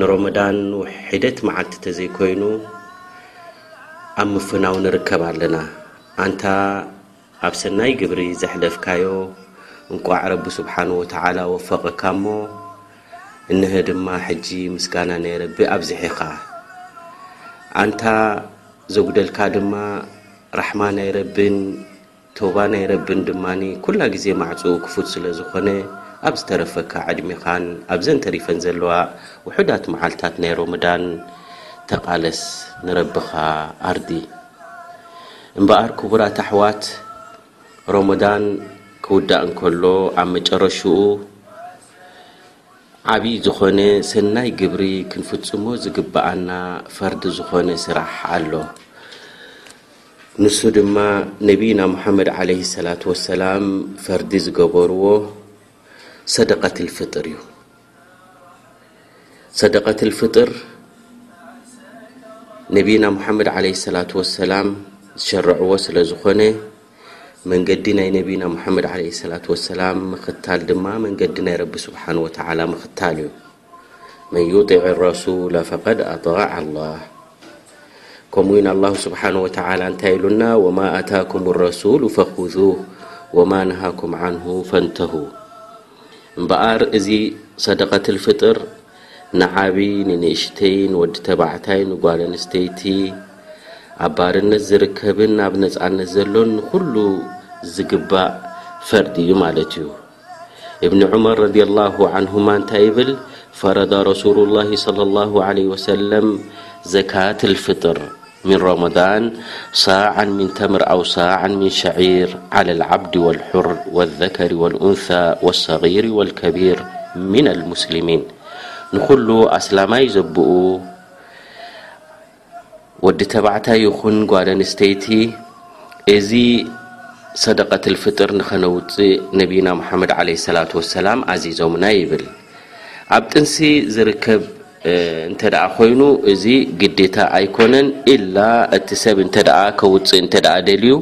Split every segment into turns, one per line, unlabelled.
ንሮመዳን ውሒደት መዓልቲ ተዘይኮይኑ ኣብ ምፍናው ንርከብ ኣለና ኣንታ ኣብ ሰናይ ግብሪ ዘሕለፍካዮ እንቋዕ ረቢ ሱብሓነሁ ወተዓላ ወፈቀካ እሞ እንሀ ድማ ሕጂ ምስጋና ናይ ረቢ ኣብዚሒኻ ኣንታ ዘጉደልካ ድማ ራሕማ ናይ ረቢን ቶባ ናይ ረብን ድማ ኩላ ግዜ ማዕጹኡ ክፉት ስለ ዝኾነ ኣብ ዝተረፈካ ዕድሜኻን ኣብዘን ተሪፈን ዘለዋ ውሑዳት መዓልታት ናይ ሮምዳን ተቃለስ ንረብኻ ኣርዲ እምበኣር ክቡራት ኣሕዋት ሮሞዳን ክውዳእ እንከሎ ኣብ መጨረሽኡ ዓቢ ዝኾነ ሰናይ ግብሪ ክንፍጽሞ ዝግብኣና ፈርዲ ዝኾነ ስራሕ ኣሎ ንሱ ድማ ነቢይና ሙሓመድ ዓለይሂ ሰላቱ ወሰላም ፈርዲ ዝገበርዎ ሰደቀትል ፍጥር እዩ። ሰደቀትል ፍጥር ነቢይና ሙሓመድ ዓለይሂ ሰላቱ ወሰላም ዝሸረዕዎ ስለ ዝኾነ መንገዲ ናይ ነቢይና ሙሓመድ ዓለይሂ ሰላቱ ወሰላም ምኽታል ድማ መንገዲ ናይ ረቢ ስብሓነሁ ወተዓላ ምኽታል እዩ። መን ዩጢዕ ረሱለ ፈቀድ ኣጠዕ ኣላህ ከምኡ ውን ኣላሁ ስብሓን ወተዓላ እንታይ ኢሉና ወማ ኣታኩም ረሱሉ ፈኩዙህ ወማ ነሃኩም ዓንሁ ፈንተሁ እምበኣር እዚ ሰደቀትል ፍጥር ንዓብ ንንእሽተይን ወዲ ተባዕታይ ንጓል ኣንስተይቲ ኣብ ባርነት ዝርከብን ኣብ ነፃነት ዘሎን ንኩሉ ዝግባእ ፈርዲ እዩ ማለት እዩ عمر ريالله عنه ل فر رسول الله صلى الهعلي وسلم زكاة الفطر من رمضان ساعا من تمر او ساعا من شعير على العبد والحر والذكر والأنثى والصغير والكبير من المسلمين نل سلم ب ወዲ ተባዕታይ ይኹን ጓል ኣንስተይቲ እዚ ሰደቀትል ፍጥር ንኸነውፅእ ነቢና ሙሓመድ ዓለይሂ ሰላቱ ወሰላም ኣዚዞምና ይብል። ኣብ ጥንሲ ዝርከብ እንተደኣ ኮይኑ እዚ ግዴታ ኣይኮነን ኢላ እቲ ሰብ እንተደኣ ከውፅእ እንተደኣ ደልዩ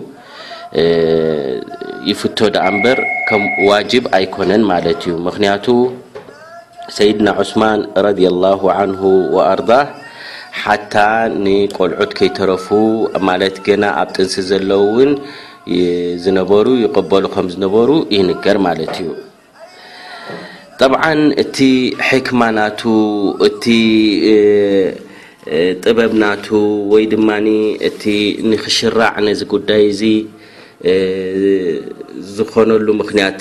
ይፍቶ ደኣ እምበር ከም ዋጅብ ኣይኮነን ማለት እዩ። ምኽንያቱ ሰይድና ዑስማን ረዲየላሁ ዓንሁ ወኣርዳህ ሓታ ንቆልዑት ከይተረፉ ማለት ገና ኣብ ጥንሲ ዘለዉ እውን ዝነበሩ ይቕበሉ ከም ዝነበሩ ይንገር ማለት እዩ ጠብዓን እቲ ሕክማ ናቱ እቲ ጥበብ ናቱ ወይ ድማ እቲ ንክሽራዕ ነዚ ጉዳይ እዚ ዝኾነሉ ምክንያት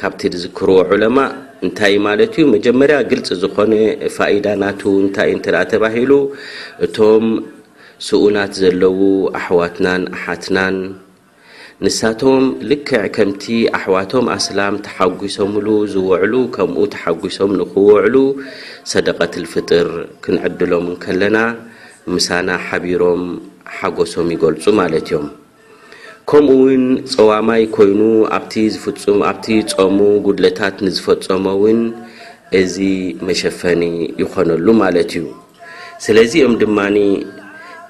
ካብቲ ዝዝክርዎ ዑለማ እንታይ ማለት እዩ? መጀመርያ ግልፂ ዝኾነ ፋኢዳ ናቱ እንታይ እዩ እንተ ተባሂሉ እቶም ስኡናት ዘለዉ ኣሕዋትናን ኣሓትናን ንሳቶም ልክዕ ከምቲ ኣሕዋቶም ኣስላም ተሓጒሶምሉ ዝውዕሉ ከምኡ ተሓጒሶም ንኽውዕሉ ሰደቀትል ፍጥር ክንዕድሎም እንከለና ምሳና ሓቢሮም ሓጎሶም ይገልፁ ማለት እዮም። ከምኡ ውን ጸዋማይ ኮይኑ ኣብቲ ዝፍጹም ኣብቲ ጸሙ ጉድለታት ንዝፈጸሞ ውን እዚ መሸፈኒ ይኾነሉ ማለት እዩ። ስለዚ እዮም ድማ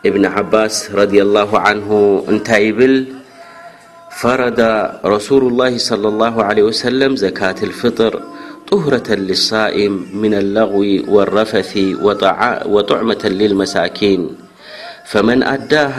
እብን ዓባስ ረዲየላሁ ዓንሁ እንታይ ይብል ፈረደ ረሱሉላሂ ሰለላሁ ዓለይሂ ወሰለም ዘካተል ፍጥር ጡህረተን ሊሳኢም ሚነል ለግዊ ወረፈሲ ወጡዕመተን ሊልመሳኪን ፈመን ኣዳሃ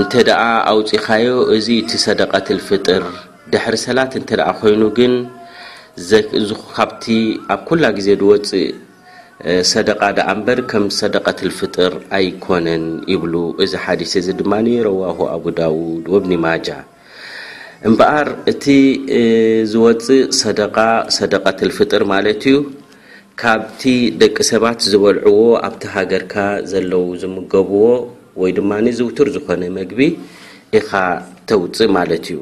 እንተ ደኣ ኣውጺኻዮ እዚ እቲ ሰደቀትል ፍጥር ድሕሪ ሰላት እንተ ደኣ ኮይኑ ግን ካብቲ ኣብ ኩላ ግዜ ዝወጽእ ሰደቃ ደኣ እምበር ከም ሰደቀትል ፍጥር ኣይኮነን ይብሉ እዚ ሓዲስ እዚ ድማ ረዋሁ ኣቡ ዳውድ ወብኒ ማጃ እምበኣር እቲ ዝወጽእ ሰደቃ ሰደቀትል ፍጥር ማለት እዩ ካብቲ ደቂ ሰባት ዝበልዕዎ ኣብቲ ሃገርካ ዘለዉ ዝምገብዎ ወይ ድማ ዝውቱር ዝኾነ መግቢ ኢኻ ተውጽእ ማለት እዩ።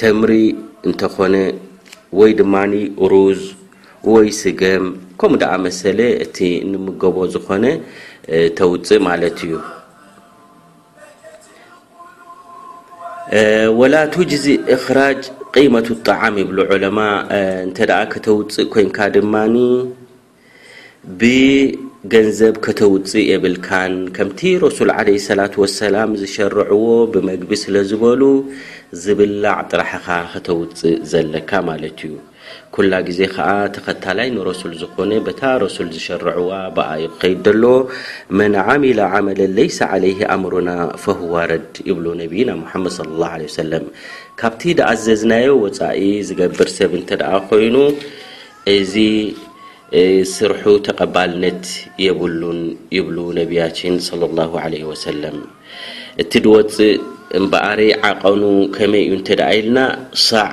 ተምሪ እንተኾነ ወይ ድማ ሩዝ ወይ ስገም ከምኡ ድኣመሰለ እቲ እንምገቦ ዝኾነ ተውጽእ ማለት እዩ። ወላ ቱጅዚ እኽራጅ ቂመቱ ጣዓም ይብሉ ዑለማ እንተ ከተውፅእ ኮይንካ ድማ ብገንዘብ ከተውፅእ የብልካን ከምቲ ረሱል ዓለ ሰላት ወሰላም ዝሸርዕዎ ብመግቢ ስለ ዝበሉ ዝብላዕ ጥራሕኻ ከተውፅእ ዘለካ ማለት እዩ ኩላ ግዜ ከኣ ተኸታላይ ንረሱል ዝኾነ በታ ረሱል ዝሸርዕዋ ብኣ እዩ ክኸይድ ደለዎ መን ዓሚለ ዓመለን ለይሰ ዓለይህ ኣምሩና ፈሁዋ ረድ ይብሉ ነብይና ሙሓመድ ሰለላሁ ዓለይሂ ወሰለም ካብቲ ድኣዘዝናዮ ወጻኢ ዝገብር ሰብ እንተድኣ ኮይኑ እዚ ስርሑ ተቐባልነት የብሉን ይብሉ ነብያችን ሰለላሁ ዓለይሂ ወሰለም እቲ ድወጽእ እምበኣረይ ዓቐኑ ከመይ እዩ እንተድኣ ኢልና ሳዕ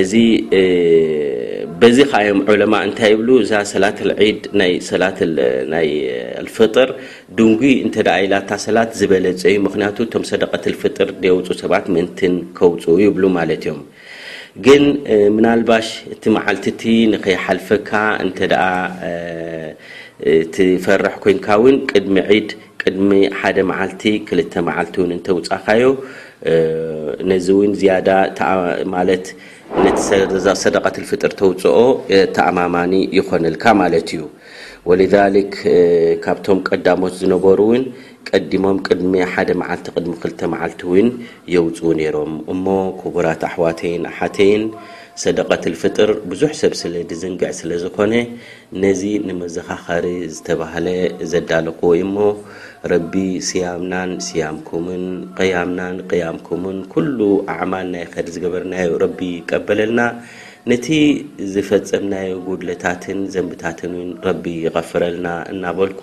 እዚ በዚ ከኣ እዮም ዑለማእ እንታይ ይብሉ እዛ ሰላት ዒድ ናይ ሰላት ናይ ኣልፍጥር ድንጒ እንተ ኢላ እታ ሰላት ዝበለጸ እዩ ምክንያቱ እቶም ሰደቀት ኣልፍጥር ደየውፁ ሰባት ምእንትን ከውፅኡ ይብሉ ማለት እዮም ግን ምናልባሽ እቲ መዓልቲ እቲ ንኸይሓልፈካ እንተ ትፈርሕ ኮንካ እውን ቅድሚ ዒድ ቅድሚ ሓደ መዓልቲ ክልተ መዓልቲ ውን እንተውጻካዮ ነዚ ውን ዝያዳ ማለት ነቲ ሰደቀት ልፍጥር ተውጽኦ ተኣማማኒ ይኮነልካ ማለት እዩ ወሊዛሊክ ካብቶም ቀዳሞት ዝነበሩ ውን ቀዲሞም ቅድሚ ሓደ መዓልቲ ቅድሚ ክልተ መዓልቲ ውን የውጽኡ ኔሮም እሞ ኩቡራት ኣሕዋተይን ኣሓተይን ሰደቀትል ፍጥር ብዙሕ ሰብ ስለ ድዝንግዕ ስለ ዝኾነ ነዚ ንመዘኻኸሪ ዝተባህለ ዘዳለኹዎ እዩሞ ረቢ ስያምናን ስያምኩምን ቕያምናን ቕያምኩምን ኩሉ ኣዕማል ናይ ኸይር ዝገበርናዮ ረቢ ይቀበለልና ነቲ ዝፈጸምናዮ ጉድለታትን ዘንብታትን እውን ረቢ ይቐፍረልና እናበልኩ